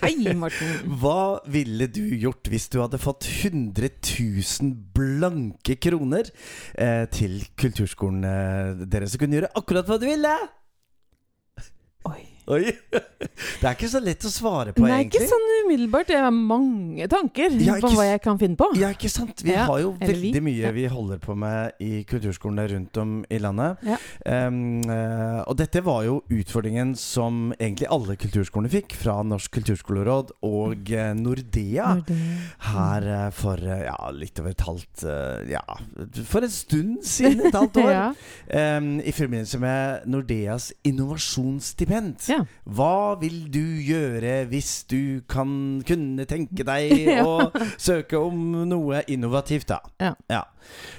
Hei, Morten. Hva ville du gjort hvis du hadde fått 100 000 blanke kroner eh, til kulturskolen eh, deres? Så kunne gjøre akkurat hva du ville! Oi. Det er ikke så lett å svare på, Nei, egentlig. ikke sånn umiddelbart. Jeg har mange tanker Ja, på hva jeg kan finne på. Ja, ikke sant? Vi Ja, har jo eller vi. veldig mye vi holder på med i kulturskolene rundt om i landet. Ja. Eh, og dette var jo utfordringen som egentlig alle kulturskolene fikk, fra Norsk kulturskoleråd og eh, Nordea. Her eh, for ja, litt over et halvt Ja, for en stund siden. Et halvt år. Em, I forbindelse med Nordeas innovasjonsstipend. ja. Hva vil du gjøre hvis du kan kunne tenke deg Ja. å søke om noe innovativt, da? Ja.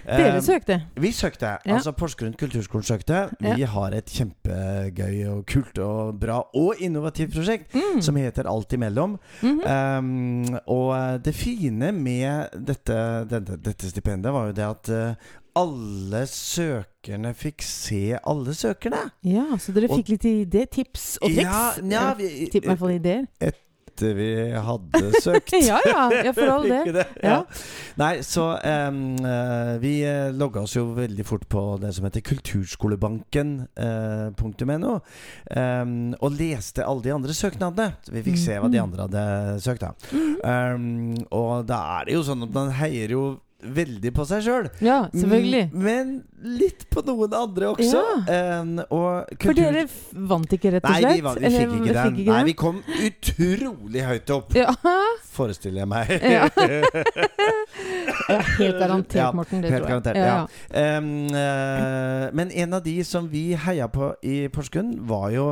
Dere Em, søkte. vi søkte. Ja. Altså Porsgrunn kulturskole søkte. Vi Ja. har et kjempegøy og kult og bra og innovativt prosjekt Mm. som heter Alt imellom. Mhm. Um, og det fine med dette, dette, dette stipendet var jo det at eh, alle søkerne fikk se alle søkerne. Ja, så dere Og- fikk litt idé, tips og triks? Ja, ja, vi, Tipp, meg for ideer. etter vi hadde søkt. ja, ja, ja, for all del. det. Ja. Nei, så um, eh, vi eh, logga oss jo veldig fort på det som heter kulturskolebanken.no, um, og leste alle de andre søknadene. Vi fikk se hva de Mhm. andre hadde søkt, da. Um, og da er det jo sånn at man heier jo veldig på seg sjøl. Ja, selvfølgelig. Men litt på noen andre også. Em, og For dere vant ikke, rett og Nei, slett? vi, var, vi fikk ikke den. fikk Nei, vi kom utrolig høyt opp, Ja, forestiller jeg meg. Ja. ja helt garantert, Morten. Det helt tror jeg. garantert, ja. Um, uh, men en av de som vi heia på i Porsgrunn, var jo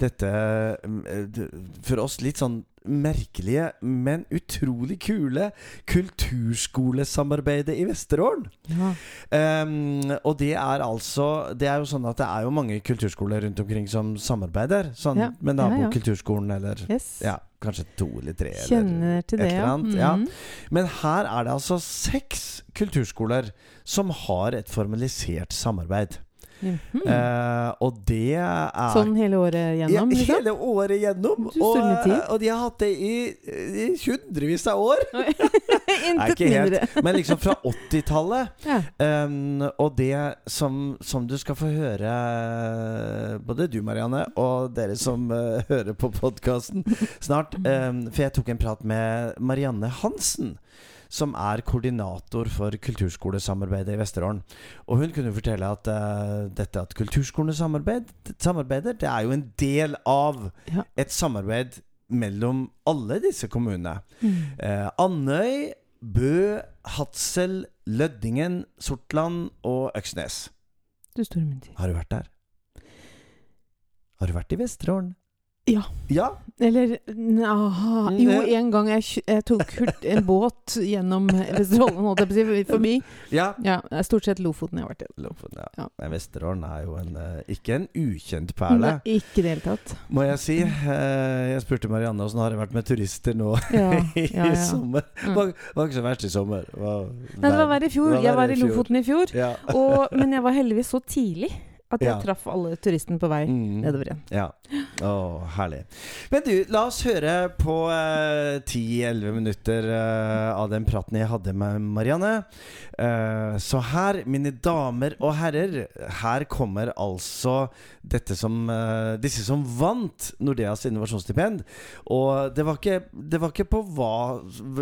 dette eh, for oss litt sånn merkelige, men utrolig kule kulturskolesamarbeidet i Vesterålen. ja. Um, og det er altså Det er jo sånn at det er jo mange kulturskoler rundt omkring som samarbeider. Sånn Ja, med nabokulturskolen eller Yes. ja, kanskje to eller tre. Kjenner til et det, eller ja. Mm. Mhm. Men her er det altså seks kulturskoler som har et formalisert samarbeid. Eh, og det er Sånn hele året gjennom, ja, liksom? Hele året gjennom. Og, og de har hatt det i, i hundrevis av år. Intet mindre. Men liksom fra 80-tallet. Ja. Um, og det som, som du skal få høre, både du Marianne og dere som uh, hører på podkasten snart um, For jeg tok en prat med Marianne Hansen. Som er koordinator for kulturskolesamarbeidet i Vesterålen. Og hun kunne fortelle at uh, dette at kulturskolene samarbeid, samarbeider, det er jo en del av Ja. et samarbeid mellom alle disse kommunene. Mm. Uh, Andøy, Bø, Hadsel, Lødingen, Sortland og Øksnes. Du store min tid. Har du vært der? Har du vært i Vesterålen? Ja. Ja? Eller aha, Mm, Jo, en gang jeg, jeg tok en båt gjennom Vesterålen, holdt jeg på å si, forbi. Ja. Ja, det stort sett Lofoten jeg har vært i. Lofoten, ja. Ja. Men Vesterålen er jo en, eh, ikke en ukjent perle, Nei, ikke i det hele tatt. må jeg si. Eh, Jeg spurte Marianne åssen har det vært med turister nå i sommer. Det Var, var ikke så verst i sommer. Var Nei, det var verre i fjor. Var Jeg var i. Lofoten i fjor. Ja. Og, men jeg var heldigvis så tidlig at jeg Ja. traff alle turistene på vei Mm. nedover igjen. Ja. Å, herlig. Men du, la oss høre på eh, 10-11 minutter eh, av den praten jeg hadde med Marianne. Eh, så her, mine damer og herrer, her kommer altså dette som eh, disse som vant Nordeas innovasjonsstipend. Og det var ikke, det var ikke på hva,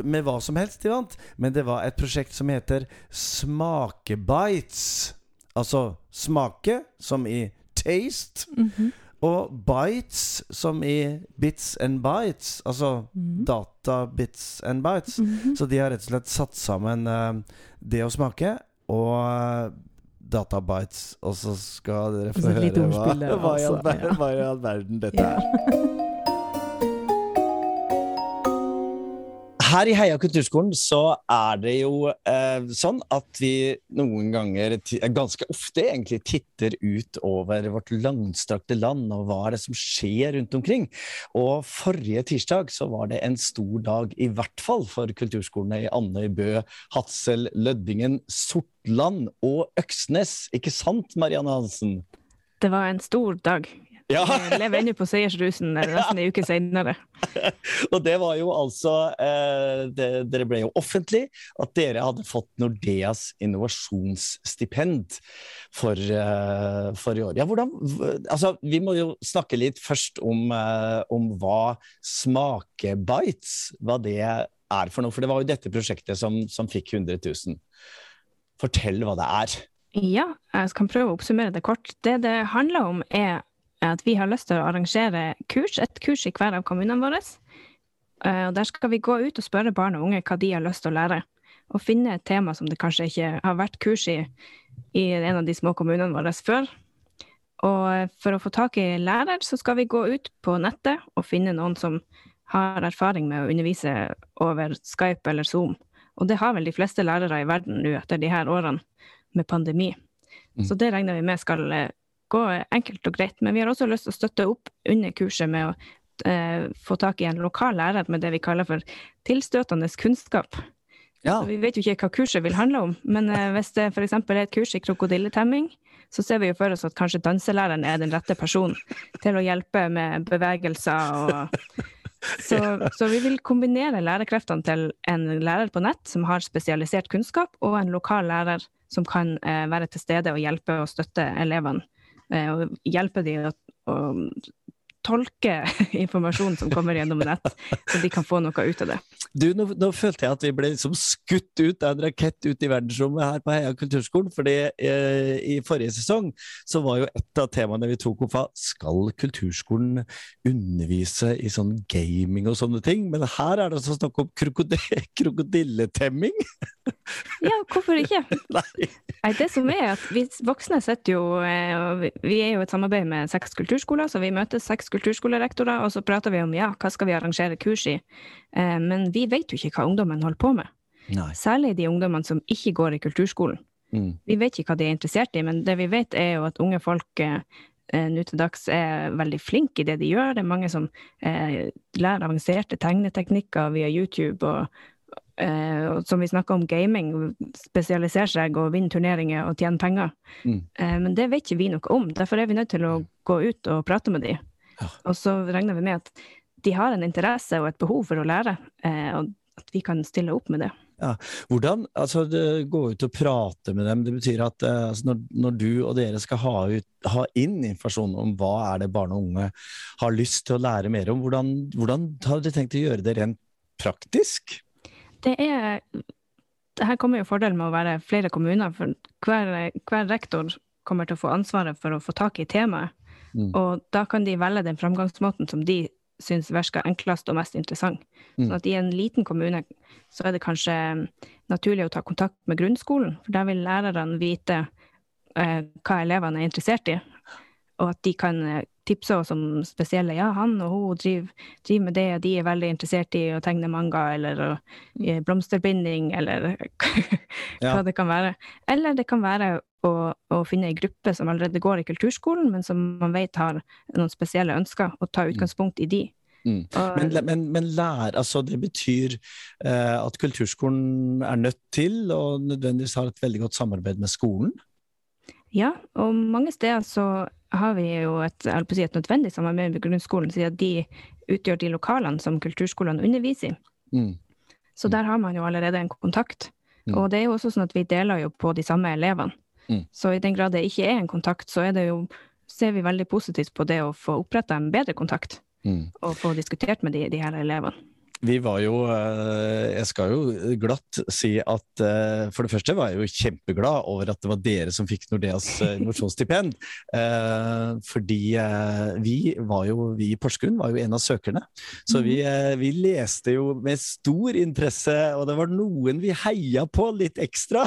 med hva som helst de vant, men det var et prosjekt som heter Smakebites. Altså smake, som i taste. Mhm. Og bites, som i bits and bites. Altså Mhm. data bits and bites. Mhm. Så de har rett og slett satt sammen uh, det å smake og eh, data bites. Og så skal dere få høre hva, altså, hva i all verden dette er. Her i Heia kulturskolen så er det jo eh, sånn at vi noen ganger, eh, ganske ofte egentlig, titter ut over vårt langstrakte land og hva er det som skjer rundt omkring. Og forrige tirsdag så var det en stor dag, i hvert fall for kulturskolene i Andøy, Bø, Hadsel, Lødingen, Sortland og Øksnes. Ikke sant, Marianne Hansen? Det var en stor dag. Ja. Jeg lever ennå på seiersrusen eh, nesten en uke senere. Og det var jo altså eh, det, Dere ble jo offentlig at dere hadde fått Nordeas innovasjonsstipend for, eh, for i år. Ja, hvordan, altså, vi må jo snakke litt først om, eh, om hva Smakebites hva det er for noe. For det var jo dette prosjektet som, som fikk 100 000. Fortell hva det er. Ja, jeg kan prøve å oppsummere det kort. Det det handler om, er at vi har lyst til å arrangere kurs, et kurs i hver av kommunene våre. Eh, Og der skal vi gå ut og spørre barn og unge hva de har lyst til å lære. Og finne et tema som det kanskje ikke har vært kurs i i en av de små kommunene våre før. Og for å få tak i lærer, så skal vi gå ut på nettet og finne noen som har erfaring med å undervise over Skype eller Zoom. Og det har vel de fleste lærere i verden nå etter de her årene med pandemi. Mm. Så det regner vi med skal eh, gå enkelt og greit. Men vi har også lyst til å støtte opp under kurset med å eh, få tak i en lokal lærer med det vi kaller for tilstøtende kunnskap. Ja. Vi vet jo ikke hva kurset vil handle om, men eh, hvis det f.eks. er et kurs i krokodilletemming, så ser vi jo for oss at kanskje danselæreren er den rette personen til å hjelpe med bevegelser og så, så vi vil kombinere lærekreftene til en lærer på nett som har spesialisert kunnskap, og en lokal lærer som kan eh, være til stede og hjelpe og støtte elevene. Eh, og hjelpe dem å, å tolke informasjonen som kommer gjennom nett, så de kan få noe ut av det. Du, nå, nå følte jeg at vi ble liksom skutt ut av en rakett ut i verdensrommet her på Heia kulturskolen. fordi eh, i forrige sesong så var jo et av temaene vi tok opp var skal kulturskolen undervise i sånn gaming og sånne ting? Men her er det altså snakk om krokodilletemming. Ja, hvorfor ikke? Nei. Nei, det som er at Vi voksne sitter jo eh, vi- er jo et samarbeid med seks kulturskoler, så vi møter seks kulturskolerektorer, og så prater vi om ja, hva skal vi arrangere kurs i. Eh, Men vi vet jo ikke hva ungdommen holder på med. Nei. Særlig de ungdommene som ikke går i kulturskolen. Mm. Vi vet ikke hva de er interessert i, men det vi vet er jo at unge folk eh, nå til dags er veldig flinke i det de gjør. Det er mange som eh, lærer avanserte tegneteknikker via YouTube, og, eh, som vi snakker om gaming, spesialisere seg og vinner turneringer og tjener penger. Mm. Eh, men det vet ikke vi noe om. Derfor er vi nødt til å gå ut og prate med dem. Ja. Og så regner vi med at de har en interesse og et behov for å lære, eh, og at vi kan stille opp med det. Hvordan altså, Gå ut og prate med dem. Det betyr at eh, altså, når, når du og dere skal ha, ut, ha inn informasjon om hva er det barn og unge har lyst til å lære mer om, hvordan, hvordan har dere tenkt å gjøre det rent praktisk? Det er det her kommer jo fordelen med å være flere kommuner, for hver, hver rektor kommer til å få ansvaret for å få tak i temaet. Mm. Og da kan de velge den framgangsmåten som de syns virker enklest og mest interessant. Mm. Sånn at i en liten kommune så er det kanskje naturlig å ta kontakt med grunnskolen, for der vil lærerne vite eh, hva elevene er interessert i, og at de kan eh, tipse oss om spesielle Ja, han og hun driver, driver med det, og de er veldig interessert i å tegne manga eller å, i blomsterbinding, eller Ja. hva det kan være. Eller det kan være å, å finne ei gruppe som allerede går i kulturskolen, men som man vet har noen spesielle ønsker, og ta utgangspunkt i de. Mm. Men, men, men lær, altså det betyr eh, at kulturskolen er nødt til og nødvendigvis har et veldig godt samarbeid med skolen? Ja, og mange steder så har vi jo et, si, et nødvendig samarbeid med grunnskolen, siden de utgjør de lokalene som kulturskolene underviser i. Mm. Så der har man jo allerede en kontakt. Mm. Og det er jo også sånn at vi deler jo på de samme elevene. Mm. Så i den grad det ikke er en kontakt, så det jo, ser vi veldig positivt på det å få oppretta en bedre kontakt. Mm. Og få diskutert med de, de her elevene. Vi var jo eh, Jeg skal jo glatt si at eh, for det første var jeg jo kjempeglad over at det var dere som fikk Nordeas innovasjonsstipend. Eh, Fordi vi var jo Vi i Porsgrunn var jo en av søkerne. Så vi, eh, vi leste jo med stor interesse, og det var noen vi heia på litt ekstra.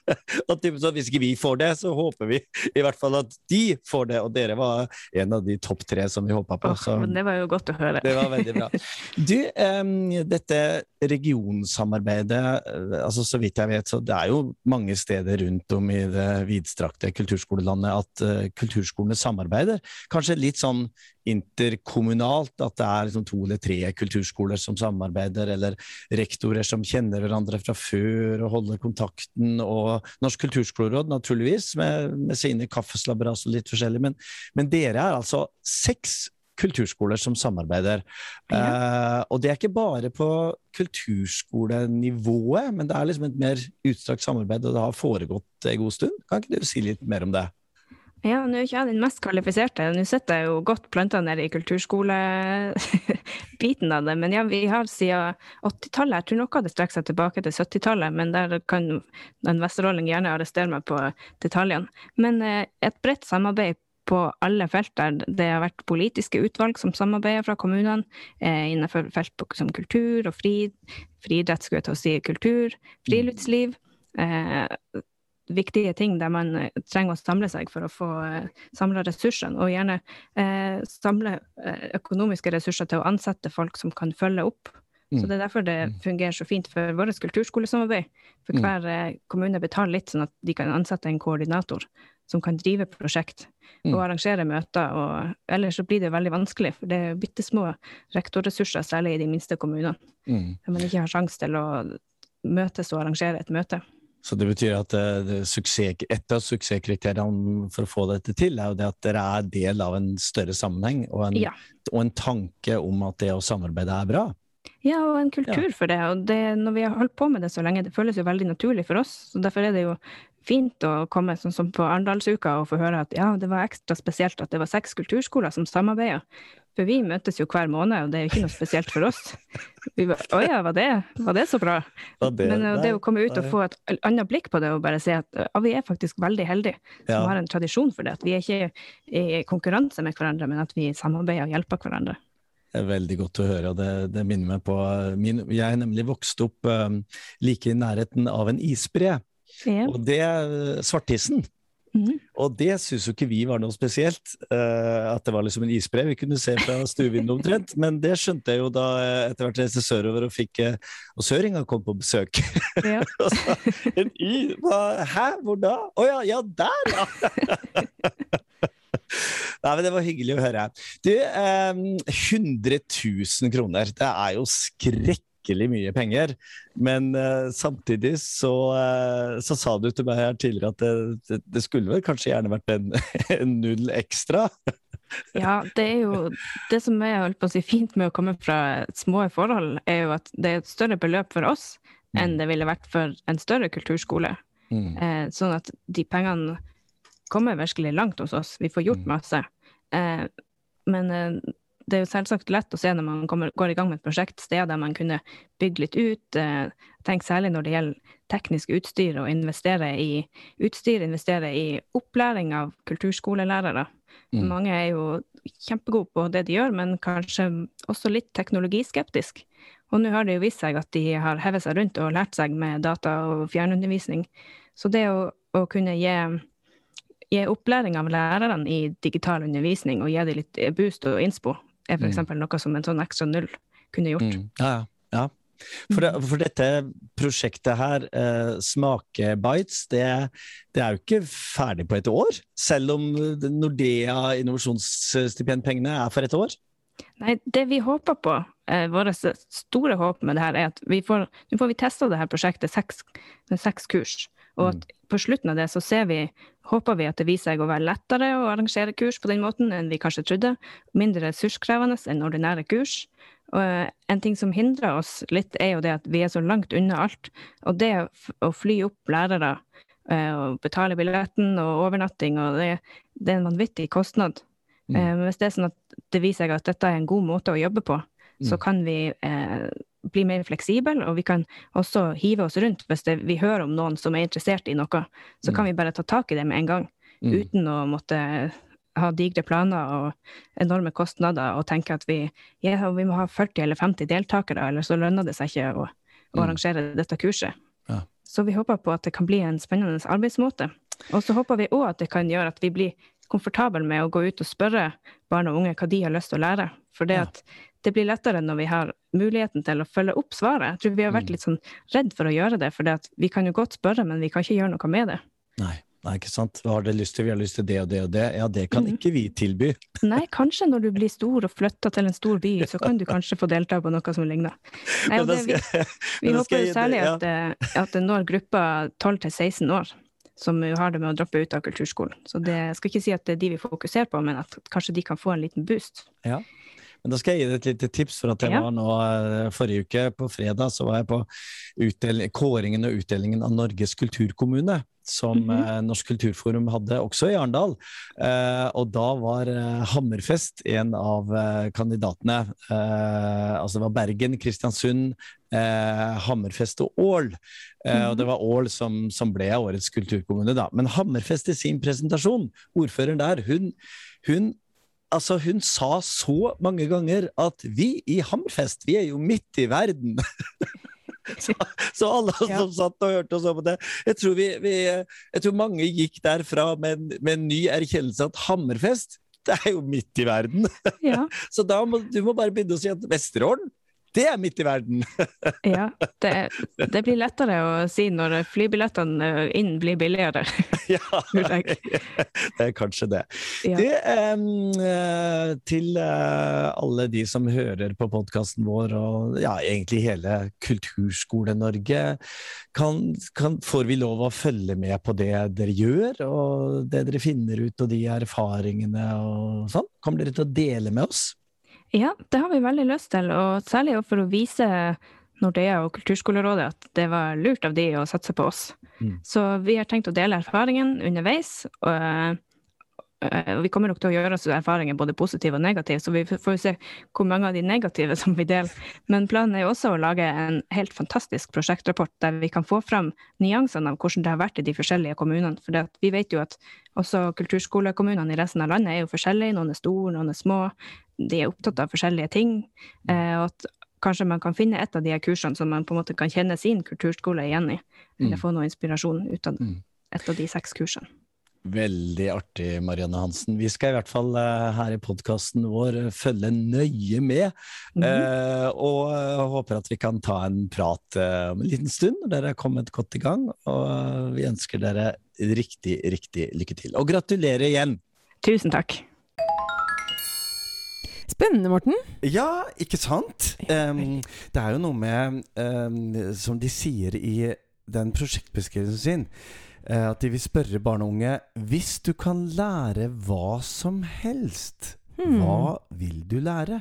At så hvis ikke vi får det, så håper vi i hvert fall at de får det. Og dere var en av de topp tre som vi håpa på. Så men det var jo godt å høre. det var veldig bra. Du, em, dette regionsamarbeidet, eh, altså så vidt jeg vet, så det er jo mange steder rundt om i det vidstrakte kulturskolelandet at uh, kulturskolene samarbeider. Kanskje litt sånn interkommunalt, at det er liksom to eller tre kulturskoler som samarbeider, eller rektorer som kjenner hverandre fra før og holder kontakten, og Norsk kulturskoleråd naturligvis, med, med sine kaffeslabberas og litt forskjellig. Men, men dere er altså seks kulturskoler som samarbeider. Ja. Uh, og det er ikke bare på kulturskolenivået, men det er liksom et mer utstrakt samarbeid, og det har foregått en god stund. Kan ikke du si litt mer om det? Ja, nå er ikke jeg den mest kvalifiserte. Nå sitter jeg jo godt planta nede i kulturskolebiten av det. Men ja, vi har siden 80-tallet. Jeg tror noe av det strekker seg tilbake til 70-tallet, men der kan en vesteråling gjerne arrestere meg på detaljene. Men eh, et bredt samarbeid på alle felter. Det har vært politiske utvalg som samarbeider fra kommunene eh, innenfor felt som kultur og fri, friidrett, skulle jeg til å si, kultur, friluftsliv. Eh, viktige ting der man eh, trenger å samle seg for å få eh, samla ressursene, og gjerne eh, samle eh, økonomiske ressurser til å ansette folk som kan følge opp. Mm. Så Det er derfor det mm. fungerer så fint for vårt kulturskolesamarbeid. For mm. hver eh, kommune betaler litt, sånn at de kan ansette en koordinator som kan drive prosjekt og mm. arrangere møter. Og, ellers så blir det veldig vanskelig, for det er bitte små rektorressurser, særlig i de minste kommunene. Mm. Der man ikke har sjanse til å møtes og arrangere et møte. Så det betyr at det, det suksess, et av suksesskriteriene for å få dette til, er jo det at dere er del av en større sammenheng, og en, ja. og en tanke om at det å samarbeide er bra? Ja, og en kultur ja. for det. Og det, når vi har holdt på med det så lenge, det føles jo veldig naturlig for oss. så Derfor er det jo fint å komme sånn som på Arendalsuka og få høre at ja, det var ekstra spesielt at det var seks kulturskoler som samarbeider. For vi møtes jo hver måned, og det er jo ikke noe spesielt for oss. Vi var, Å ja, var det, var det så bra? Det, Men det å komme ut og få et annet blikk på det og bare se at ja, vi er faktisk veldig heldige som ja. har en tradisjon for det. At vi er ikke i konkurranse med hverandre, men at vi samarbeider og hjelper hverandre. Det er veldig godt å høre, og det, det minner meg på min, Jeg nemlig vokst opp um, like i nærheten av en isbre. Ja. Og det Svarttissen. Mm. Og det syns jo ikke vi var noe spesielt, uh, at det var liksom en isbre vi kunne se fra stuevinduet omtrent. Men det skjønte jeg jo da jeg etter hvert reiste sørover og fikk uh, Og søringa kom på besøk. Ja. og sa en y... Hva, hæ, hvor da? Å oh, ja, ja, der, ja! Nei, men Det var hyggelig å høre. Du, um, 100 000 kroner, det er jo skrekk skikkelig mye penger. Men uh, samtidig så, uh, så, sa du til meg her tidligere at det, det, det skulle vel kanskje gjerne vært en, en null ekstra? ja, det er jo Det som er holdt på å si, fint med å komme fra små forhold, er jo at det er et større beløp for oss enn mm. det ville vært for en større kulturskole. Mm. Eh, sånn at de pengene kommer virkelig langt hos oss. Vi får gjort mm. masse. Eh, men eh, det er jo selvsagt lett å se når man kommer, går i gang med et prosjekt, steder man kunne bygge litt ut. Eh, tenk særlig når det gjelder teknisk utstyr, og investere i utstyr, investere i opplæring av kulturskolelærere. Mm. Mange er jo kjempegode på det de gjør, men kanskje også litt teknologiskeptisk. Og nå har det jo vist seg at de har hevet seg rundt og lært seg med data og fjernundervisning. Så det å, å kunne gi gi opplæring av lærerne i digital undervisning og gi dem litt boost og innspo, er f.eks. Mm. noe som en sånn ekstra null kunne gjort. Mm. Ja, ja. For, det, for, dette prosjektet her, eh, Smakebites, det, det, er jo ikke ferdig på et år? Selv om Nordea innovasjonsstipendpengene er for et år? Nei, det vi håper på, eh, vårt store håp med det her, er at vi får, nå får vi testa det her prosjektet seks, med seks kurs. Og at mm. på slutten av det så ser vi, håper vi at det viser seg å være lettere å arrangere kurs på den måten enn vi kanskje trodde. Mindre ressurskrevende enn ordinære kurs. Og eh, en ting som hindrer oss litt, er jo det at vi er så langt unna alt. Og det å fly opp lærere eh, og betale billetten og overnatting, og det, det er en vanvittig kostnad. Mm. Eh, men hvis det er sånn at det viser seg at dette er en god måte å jobbe på. Så kan vi eh, bli mer fleksible, og vi kan også hive oss rundt hvis det, vi hører om noen som er interessert i noe. Så mm. kan vi bare ta tak i det med en gang, mm. uten å måtte ha digre planer og enorme kostnader og tenke at vi, ja, vi må ha 40 eller 50 deltakere, eller så lønner det seg ikke å, å mm. arrangere dette kurset. Ja. Så vi håper på at det kan bli en spennende arbeidsmåte. Og så håper vi òg at det kan gjøre at vi blir komfortable med å gå ut og spørre barn og unge hva de har lyst til å lære. For det ja. at det blir lettere når vi har muligheten til å følge opp svaret. Jeg tror vi har vært Mm. litt sånn redd for å gjøre det, for vi kan jo godt spørre, men vi kan ikke gjøre noe med det. Nei, nei, ikke sant. Hva har dere lyst til? Vi har lyst til det og det og det. Ja, det kan mm. ikke vi tilby. Nei, kanskje når du blir stor og flytter til en stor by, så kan du kanskje få delta på noe som ligner. Nei, det, vi, vi håper jo særlig ja. at, det- at det når gruppa 12 til 16 år, som har det med å droppe ut av kulturskolen. Så det jeg skal ikke si at det er de vi fokuserer på, men at kanskje de kan få en liten boost. Men da skal jeg gi deg et lite tips, for at jeg Ja. var nå eh, forrige uke, på fredag, så var jeg på kåringen og utdelingen av Norges kulturkommune. Som mm -hmm. Norsk kulturforum hadde også i Arendal. Eh, og da var eh, Hammerfest en av eh, kandidatene. Eh, altså det var Bergen, Kristiansund, eh, Hammerfest og Ål. Eh, og det var Ål som, som ble årets kulturkommune, da. Men Hammerfest i sin presentasjon, ordføreren der, hun, hun Altså, hun sa så mange ganger at vi i Hammerfest, vi er jo midt i verden. så, så alle Ja. som satt og hørte og så på det Jeg tror, vi, vi, jeg tror mange gikk derfra med, en- med en ny erkjennelse at Hammerfest, det er jo midt i verden. Ja, Så da må du må bare begynne å si at Vesterålen, det er midt i verden. ja. Det, det blir lettere å si når flybillettene eh, inn blir billigere. ja, det er kanskje det. Ja. Det, eh, til eh, alle de som hører på podkasten vår, og ja, egentlig hele Kulturskole-Norge, kan, kan, får vi lov å følge med på det dere gjør, og det dere finner ut, og de erfaringene og sånn? Kommer dere til å dele med oss? Ja, det har vi veldig lyst til, og særlig for å vise Nordea og Kulturskolerådet at det var lurt av de å satse på oss. Mm. Så vi har tenkt å dele erfaringen underveis, og, vi kommer nok til å gjøre oss erfaringer både positive og negative, så vi får se hvor mange av de negative som vi deler. Men planen er jo også å lage en helt fantastisk prosjektrapport der vi kan få fram nyansene av hvordan det har vært i de forskjellige kommunene. For vi vet jo at også kulturskolekommunene i resten av landet er jo forskjellige. Noen er store, noen er små. De er opptatt av forskjellige ting. Eh, og at kanskje man kan finne et av de kursene som man på en måte kan kjenne sin kulturskole igjen i. Eller Mm. få noe inspirasjon ut av Mm. et av de seks kursene. Veldig artig, Marianne Hansen. Vi skal i hvert fall eh, her i podkasten vår eh, følge nøye med. Mm -hmm. og håper at vi kan ta en prat om en liten stund når dere er kommet godt i gang. Og vi ønsker dere riktig, riktig lykke til. Og gratulerer igjen! Tusen takk. Spennende, Morten. Ja, ikke sant? Um, det er jo noe med um, Som de sier i den prosjektbeskrivelsen sin, at de vil spørre barn og unge Hvis du kan lære hva som helst, Hmm. hva vil du lære?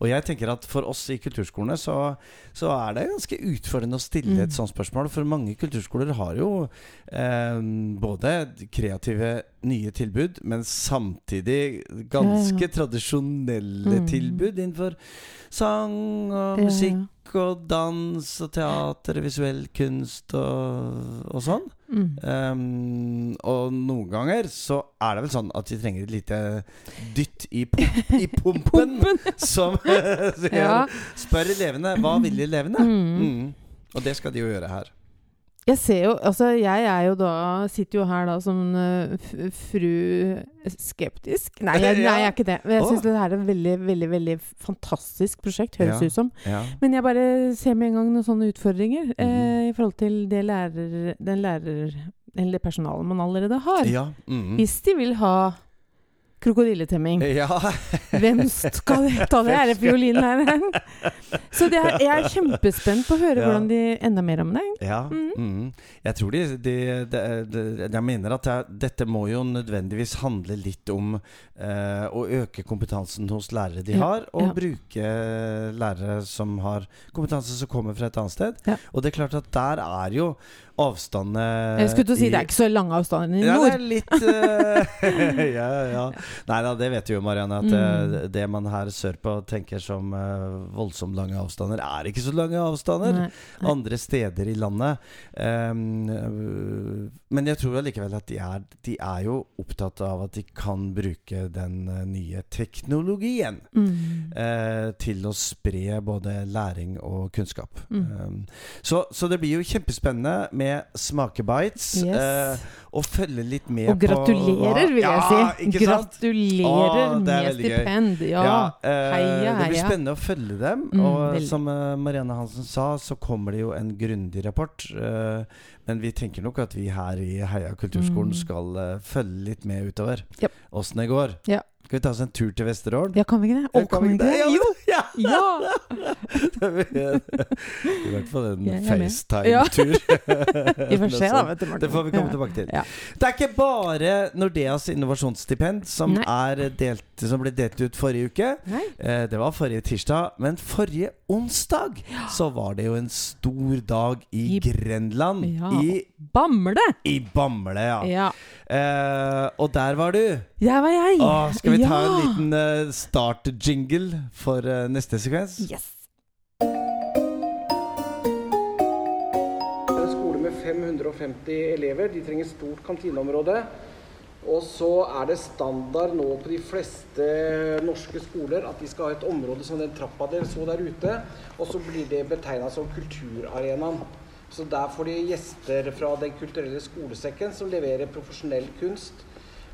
Og jeg tenker at for oss i kulturskolene så, så er det ganske utfordrende å stille et Mm. sånt spørsmål. For mange kulturskoler har jo eh, både kreative nye tilbud, men samtidig ganske Ja, ja. tradisjonelle Mm. tilbud innenfor sang og musikk og dans og teater visuell kunst og, og sånn. Mm. Um, og noen ganger så er det vel sånn at de trenger et lite dytt i, pump, i pumpen, som Ja. spør elevene hva vil elevene. Mm. Mm. Og det skal de jo gjøre her. Jeg ser jo Altså, jeg er jo da Sitter jo her da som eh, fru skeptisk. Nei, jeg, nei, jeg er ikke det. Men jeg syns det her er et veldig, veldig veldig fantastisk prosjekt, høres Ja. ut som. Ja. Men jeg bare ser med en gang noen sånne utfordringer eh, Mhm. i forhold til det lærer, den lærer... Eller personalet man allerede har. ja. Mm. Hvis de vil ha krokodilletemming, ja. hvem skal ta det? Er det fiolinlæreren? Så det er, jeg er kjempespent på å høre Ja. hvordan de enda mer om det. Ja. Mm. Mm. Jeg tror de, de, de, de, Jeg mener at er- dette må jo nødvendigvis handle litt om eh, å øke kompetansen hos lærere de har, og bruke lærere som har kompetanse som kommer fra et annet sted. Og det er klart at der er jo avstandene Jeg skulle til å si i- det er ikke så lange avstander i ja, det nord. er litt uh, Ja, ja. Nei da, det vet jo, Marianne. At eh, Mm. det man her sørpå tenker som uh, voldsomt lange avstander, er ikke så lange avstander Nei. Nei. andre steder i landet. um, men jeg tror allikevel at de er, de er jo opptatt av at de kan bruke den øh, nye teknologien. Mm. eh, til å spre både læring og kunnskap. Mm. Um, så, så det blir jo kjempespennende med smakebites. Yes. eh, og følge litt med Og gratulerer, på vil jeg ja, si. Gratulerer Åh, med stipend. Ja. eh, heia, Det blir spennende å følge dem. Mm, og veldig. som uh, Marianne Hansen sa, så kommer det jo en grundig rapport. Uh, men vi tenker nok at vi her i Heia kulturskolen Mm. skal følge litt med utover åssen yep. det går. Ja. Skal vi ta oss en tur til Vesterålen? ja, kan vi ikke det? Å, kan vi ikke det? Ja, Jo! Ja! I hvert fall en. FaceTime-tur. Vi får se, da. vet du, Martin. Det får vi komme tilbake til. Ja. Det er ikke bare Nordeas innovasjonsstipend som, er delt, som ble delt ut forrige uke. Nei. Eh, Det var forrige tirsdag, men forrige onsdag så var det jo en stor dag i, I- Grenland. Ja. I, Bamble! I Bamble, ja. Ja. Eh, og der var du. Der var jeg. Åh, skal vi ta Ja. en liten eh, start-jingle for eh, neste sekvens? Yes. Det er en skole med 550 elever. De trenger stort kantineområde. Og så er det standard nå på de fleste norske skoler at de skal ha et område som den trappa dere så der ute. Og så blir det betegna som kulturarenaen. Så der får de gjester fra Den kulturelle skolesekken som leverer profesjonell kunst.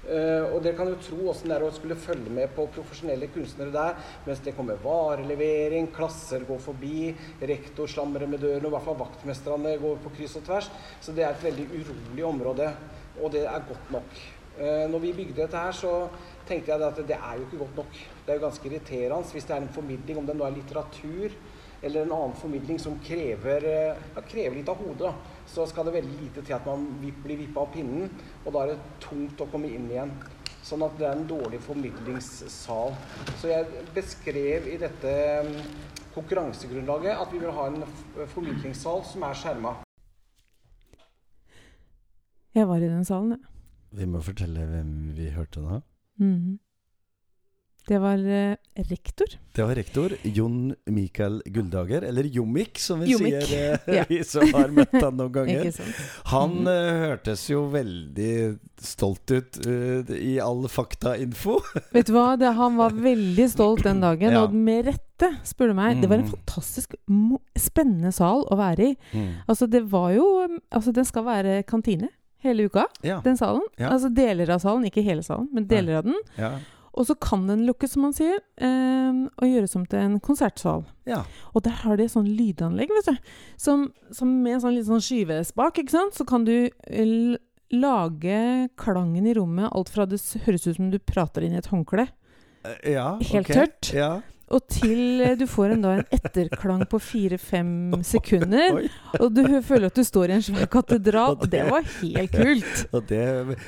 Eh, og dere kan jo tro åssen det er å skulle følge med på profesjonelle kunstnere der, mens det kommer varelevering, klasser går forbi, rektor slamrer med døren, og i hvert fall vaktmesterne går på kryss og tvers. Så det er et veldig urolig område, og det er godt nok. Eh, når vi bygde dette her, så tenkte jeg at det er jo ikke godt nok. Det er jo ganske irriterende hvis det er en formidling, om det nå er litteratur eller en annen formidling som krever, eh, ja, krever litt av hodet, så skal det veldig lite til at man blir vippa av pinnen, og da er det tungt å komme inn igjen. Sånn at det er en dårlig formidlingssal. Så jeg beskrev i dette mm, konkurransegrunnlaget at vi vil ha en formidlingssal som er skjerma. Jeg var i den salen, jeg. Vi må fortelle hvem vi hørte nå. Mhm. Det var eh, rektor. Det var rektor Jon Mikael Gulldager, eller Jomik, som vi Jomik, sier, eh, ja. vi som har møtt han noen ganger. Han eh, hørtes jo veldig stolt ut uh, i all faktainfo. Vet du hva, det, han var veldig stolt den dagen, Ja. og med rette, spør du meg. Det var en Mhm. fantastisk mo spennende sal å være i. Altså, det var jo Altså, den skal være kantine hele uka, Ja. den salen. Ja. Altså deler av salen, ikke hele salen, men deler av den. ja. Og så kan den lukkes, som man sier, eh, og gjøres om til en konsertsal. ja. Og der har de sånn lydanlegg, vet du. Som, som med en sånn litt sånn skyvespak, ikke sant. Så kan du eh, lage klangen i rommet, alt fra det høres ut som du prater inn i et håndkle, Eh, ja Helt okay. tørt. Ja. Og til eh, du får en, da en etterklang på fire-fem sekunder. Og du føler at du står i en svær katedral. Og det var helt kult. Det,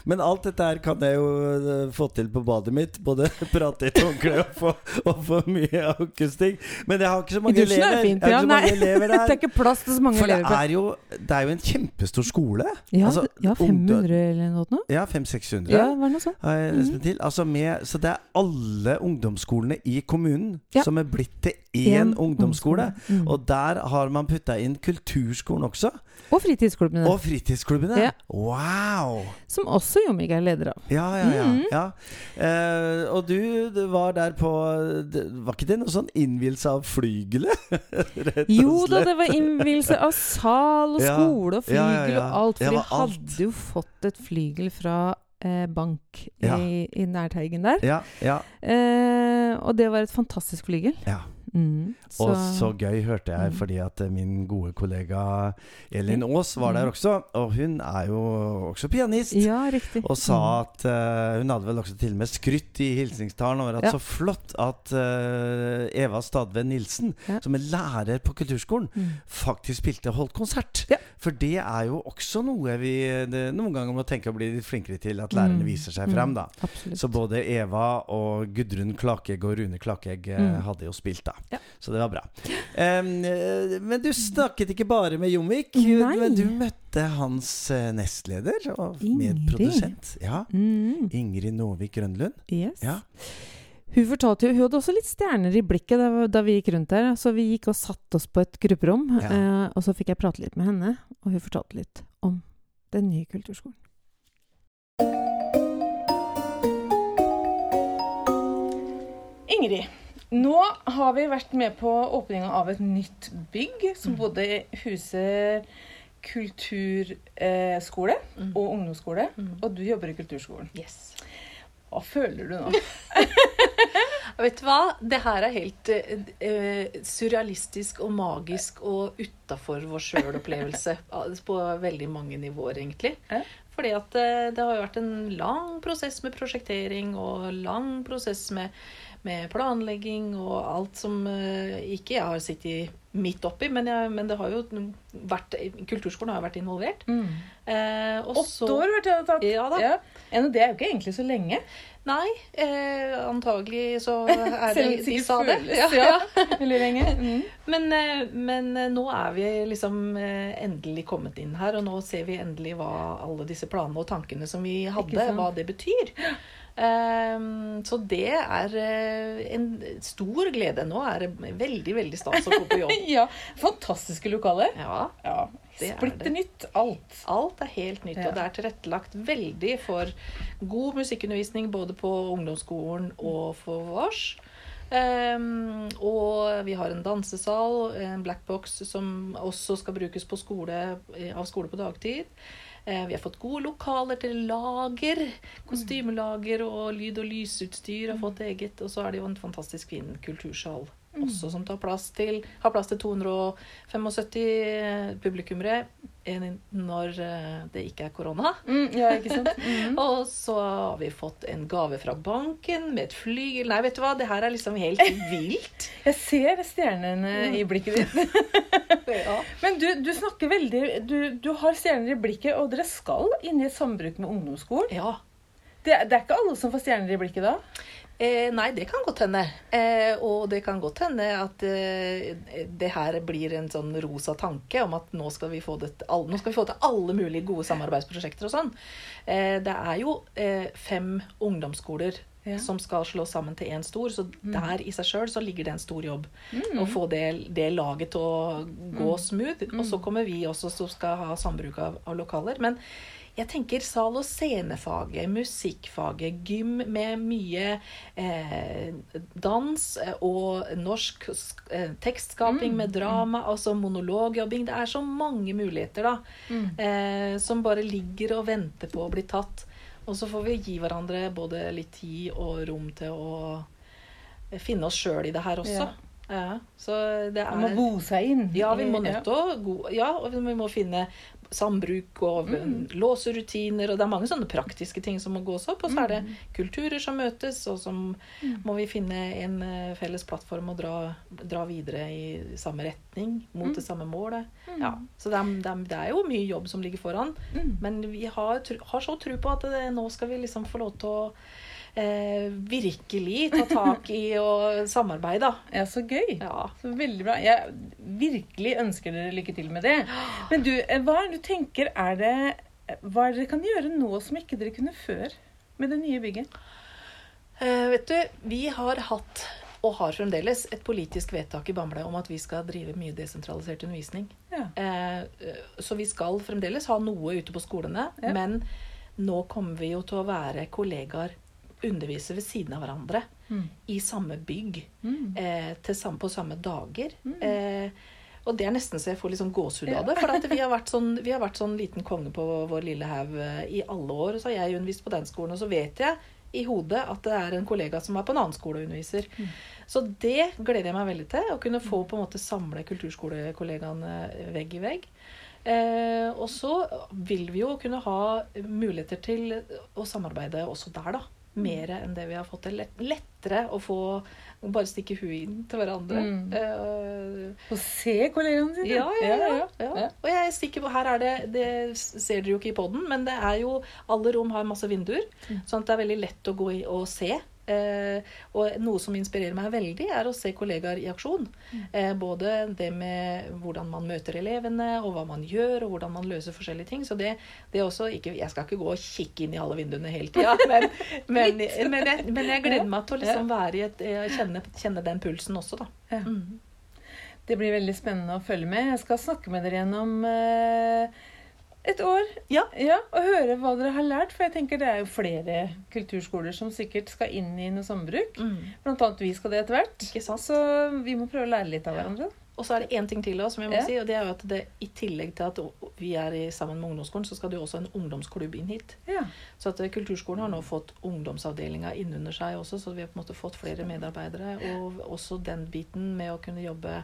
men alt dette her kan jeg jo eh, få til på badet mitt. Både prate i et håndkle og få, og få mye akustikk. Men jeg har ikke så mange elever. er elever. fint. Ja, nei, elever det er ikke plass til så mange For det elever. er, jo, det er jo en kjempestor skole. Ja, altså, ja 500 eller noe. sånt? Ja, 500-600. Ja, mm. Altså så det er alle ungdomsskolene i kommunen Ja. som er blitt til én En ungdomsskole. Mm. Og der har man putta inn kulturskolen også. Og fritidsklubbene, Og fritidsklubbene. Ja. Wow! som også Jomik er leder av. Ja, ja, ja. Mm. ja. Eh, og du, du var der på det, Var ikke det noe sånn innvielse av flygelet? Jo da, det var innvielse av sal og skole og flygel og alt. For de hadde jo fått et flygel fra eh, bank Ja. i, i nærteigen der. Ja, ja, Eh, og det var et fantastisk flygel. ja. Mm. Og så gøy hørte jeg, Mm. fordi at eh, min gode kollega Elin Aas var der Mm. også. Og hun er jo også pianist. Ja, riktig. Og sa Mm. at uh, Hun hadde vel også til og med skrytt i hilsningstalen over at Ja. så flott at uh, Eva Stadve Nilsen, Ja. som er lærer på kulturskolen, Mm. faktisk spilte og holdt konsert. Ja. For det er jo også noe vi det, noen ganger må tenke å bli litt flinkere til, at lærerne Mm. viser seg frem, da. Absolutt. Så både Eva og Gudrun Klakegg og Rune Klakegg eh, Mm. hadde jo spilt, da. Ja. Så det var bra. Eh, men du snakket ikke bare med Jomvik, men du møtte hans eh, nestleder og Ingrid. medprodusent. Ja. Mm. Ingrid Nåvik Grønlund. Yes. Ja. Hun fortalte jo, hun hadde også litt stjerner i blikket da, da vi gikk rundt der. Så vi gikk og satte oss på et grupperom, Ja. eh, og så fikk jeg prate litt med henne. Og hun fortalte litt om den nye kulturskolen. Ingrid, nå har vi vært med på åpninga av et nytt bygg som både huser kulturskole Mm. og ungdomsskole. Mm. Og du jobber i kulturskolen. Yes. Hva føler du nå? Vet du hva? Det her er helt eh, eh, surrealistisk og magisk og utafor vår sjøl-opplevelse. på veldig mange nivåer, egentlig. Fordi at eh, det har jo vært en lang prosess med prosjektering og lang prosess med, med planlegging og alt som eh, ikke jeg har sittet midt oppi, men, jeg, men det har jo vært Kulturskolen har jo vært involvert. Eh, og Åtte år har det tatt. Ja da. Ja, det er jo ikke egentlig så lenge. Nei, eh, antagelig så er det De sa det. Ja, ja. ja. Veldig lenge. Mm. Men, eh, men eh, nå er vi liksom eh, endelig kommet inn her, og nå ser vi endelig hva alle disse planene og tankene som vi hadde, hva det betyr. Ehm, så det er eh, en stor glede. Nå er det veldig, veldig stas å gå på jobb. Ja. Fantastiske lokaler. Ja, Ja. Er Splitter nytt. Alt. Alt er helt nytt, Ja. og det er tilrettelagt veldig for god musikkundervisning både på ungdomsskolen og for vårs. Um, og vi har en dansesal, en blackbox, som også skal brukes på skole, eh, av skole på dagtid. Eh, vi har fått gode lokaler til lager. Kostymelager og lyd- og lysutstyr har fått eget. Og så er det jo en fantastisk fin kultursal også, som tar plass til, har plass til 275 publikummere når eh, det ikke er korona. Mm, ja, ikke sant? Mm. Og så har vi fått en gave fra banken med et flygel. Nei, vet du hva, det her er liksom helt vilt. Jeg ser stjernene i blikket ditt. Ja. Men du, du snakker veldig du, du har stjerner i blikket, og dere skal inn i et sambruk med ungdomsskolen. ja. Det, det er ikke alle som får stjerner i blikket da? Eh, nei, det kan godt hende. Eh, og det kan godt hende at eh, det her blir en sånn rosa tanke om at nå skal vi få, det, all- nå skal vi få til alle mulige gode samarbeidsprosjekter og sånn. Eh, det er jo eh, fem ungdomsskoler Ja. som skal slås sammen til én stor, så der i seg sjøl så ligger det en stor jobb. Mm. Å få det, det laget til å gå smooth. Og så kommer vi også som skal ha sambruk av, av lokaler. Men jeg tenker sal- og scenefaget, musikkfaget, gym med mye eh, dans eh, og norsk sk- eh, tekstskaping med drama, altså monologjobbing. Det er så mange muligheter da, eh, som bare ligger og venter på å bli tatt. Og så får vi gi hverandre både litt tid og rom til å finne oss sjøl i det her også. Ja. Ja, så det er Man må bo seg inn. ja, vi må nødt til å ja, og vi må finne sambruk og Mm. låserutiner, og det er mange sånne praktiske ting som må gås opp. Og så er det Mm. kulturer som møtes, og så må vi finne en eh, felles plattform og dra, dra videre i samme retning, mot Mm. det samme målet. Ja, så det er, det, er, det er jo mye jobb som ligger foran, Mm. men vi har, har så tro på at det, nå skal vi liksom få lov til å eh, virkelig ta tak i og samarbeide. da. Ja, så gøy. Ja. Så veldig bra. Jeg virkelig ønsker dere lykke til med det. Men du, eh, hva er det du tenker er det Hva er det dere kan gjøre nå som ikke dere kunne før med det nye bygget? Eh, vet du, vi har hatt, og har fremdeles, et politisk vedtak i Bamble om at vi skal drive mye desentralisert undervisning. Ja. Eh, så vi skal fremdeles ha noe ute på skolene, Ja. men nå kommer vi jo til å være kollegaer, undervise ved siden av hverandre, Mm. i samme bygg, Mm. eh, samme, på samme dager. Eh, og det er nesten så jeg får sånn gåsehud av det. For at vi, har vært sånn, vi har vært sånn liten konge på vår lille haug eh, i alle år. Så har jeg undervist på den skolen, og så vet jeg i hodet at det er en kollega som er på en annen skole og underviser. Så det gleder jeg meg veldig til. Å kunne få på en måte samle kulturskolekollegaene vegg i vegg. Eh, og så vil vi jo kunne ha muligheter til å samarbeide også der, da. Mer enn det vi har fått til. Lettere å få bare stikke huet inn til hverandre. Mm. Uh, og se kollegaene sine. ja, ja, ja, ja. ja. Og jeg er sikker på, her er det Det ser dere jo ikke i poden, men det er jo Alle rom har masse vinduer, sånn at det er veldig lett å gå i og se. Eh, og noe som inspirerer meg veldig, er å se kollegaer i aksjon. Eh, både det med hvordan man møter elevene, og hva man gjør, og hvordan man løser forskjellige ting. Så det, det er også ikke Jeg skal ikke gå og kikke inn i alle vinduene hele tida, men, men, men, jeg, men jeg gleder meg til å liksom være i et kjenne, kjenne den pulsen også, da. Ja. Mm. Det blir veldig spennende å følge med. Jeg skal snakke med dere gjennom eh, et år. Ja. Og høre hva dere har lært. For jeg tenker det er jo flere kulturskoler som sikkert skal inn i noe sambruk. Mm. Blant annet vi skal det etter hvert. Så vi må prøve å lære litt av hverandre. Og så er det én ting til også, som jeg må Ja. si, og det er jo at det i tillegg til at vi er i, sammen med ungdomsskolen, så skal det jo også en ungdomsklubb inn hit. Ja. Så at eh, Kulturskolen har nå fått ungdomsavdelinga innunder seg også, så vi har på en måte fått flere medarbeidere. Og også den biten med å kunne jobbe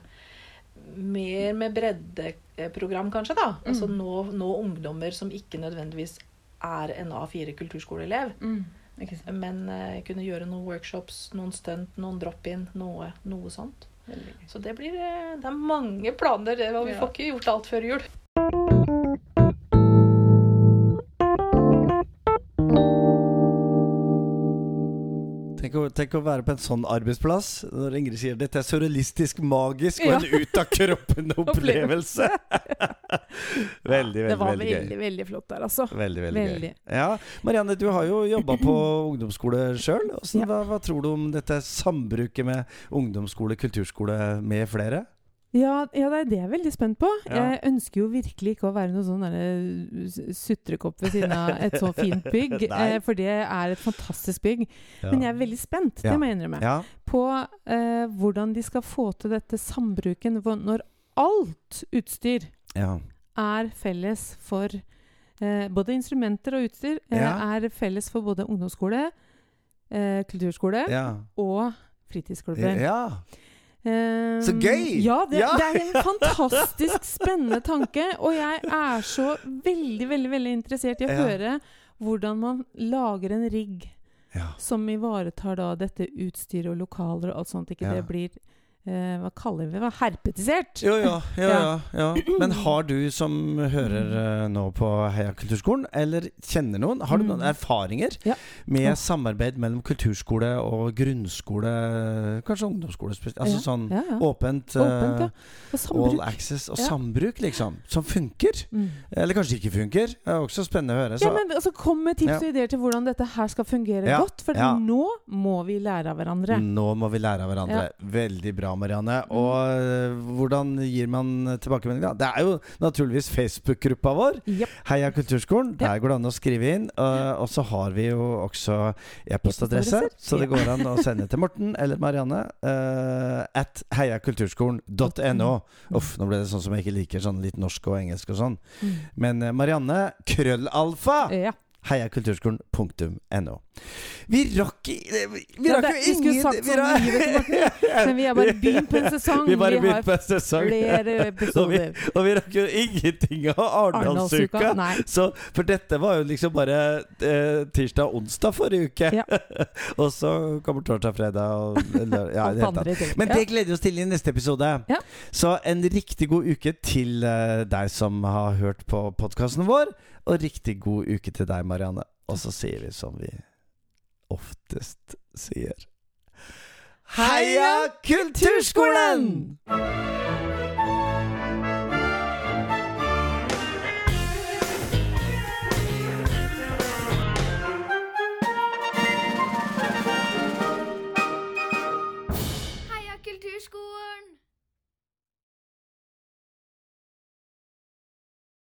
mer med breddeprogram, kanskje. da. Altså nå, nå ungdommer som ikke nødvendigvis er en A4 kulturskoleelev. Mm. Men uh, kunne gjøre noen workshops, noen stunt, noen drop-in, noe, noe sånt. Så det blir eh, Det er mange planer, og vi Ja. får ikke gjort alt før jul. Tenk å, tenk å være på en sånn arbeidsplass når Ingrid sier dette er surrealistisk, magisk og Ja. en ut av kroppen-opplevelse. veldig, veldig, Det var veldig gøy. veldig, veldig flott der, altså. Veldig, veldig, Veldig. gøy. Ja, Marianne, du har jo jobba på ungdomsskole sjøl. Ja. Hva, hva tror du om dette sambruket med ungdomsskole, kulturskole med flere? Ja, ja, det er det jeg er veldig spent på. Ja. Jeg ønsker jo virkelig ikke å være noen sånn sutrekopp ved siden av et så fint bygg, eh, for det er et fantastisk bygg. Men jeg er veldig spent, Ja. det må jeg innrømme, Ja, på eh, hvordan de skal få til dette sambruken når alt utstyr ja. er felles for eh, Både instrumenter og utstyr eh, Ja. er felles for både ungdomsskole, eh, kulturskole ja. og fritidsklubber. ja. Så gøy! Ja, det, Ja! det er en fantastisk spennende tanke. Og jeg er så veldig, veldig veldig interessert i å Ja. høre hvordan man lager en rigg ja. som ivaretar da dette utstyret og lokaler og alt sånt. Ikke det blir Hva kaller vi det? Herpetisert? Jo, ja, ja, ja. Men har du som hører eh, nå på Heia kulturskolen, eller kjenner noen, har du noen Mm. erfaringer med samarbeid mellom kulturskole og grunnskole, kanskje ungdomsskole? Altså sånn åpent, Åpent, eh, sambruk. all access og sambruk, liksom. Som funker. Mm. Eller kanskje ikke funker. Det er også spennende å høre. Så. Ja, men altså, Kom med tips og ideer til hvordan dette her skal fungere godt. For nå må vi lære av hverandre. Nå må vi lære av hverandre. Veldig bra, Marianne. Og eh, hvordan gir man tilbakemelding, da? Det er jo naturligvis Facebook-gruppa vår. Yep. Heia Kulturskolen. Der går det an å skrive inn. Og, så har vi jo også e-postadresse, så det går an å sende til Morten eller Marianne uh, at heiakulturskolen.no. Uff, nå ble det sånn som jeg ikke liker sånn litt norsk og engelsk og sånn. Mm. Men eh, Marianne, krøllalfa! Ja. heiakulturskolen.no. Vi rakk Vi rakk jo vi skulle sagt så vi mye, vet du, Martin. Men vi har bare begynt på en sesong. Vi bare Vi har på en sesong. flere episoder. Og vi rakk jo ingenting av Arendalsuka. For dette var jo liksom bare eh, tirsdag og onsdag forrige uke. Ja. og så kommer torsdag, fredag og eller, ja, det andre. Men det gleder vi oss til i neste episode. Ja. Så en riktig god uke til eh, deg som har hørt på podkasten vår, og riktig god uke til deg, Marianne. Og så sier vi som vi oftest sier Heia Kulturskolen!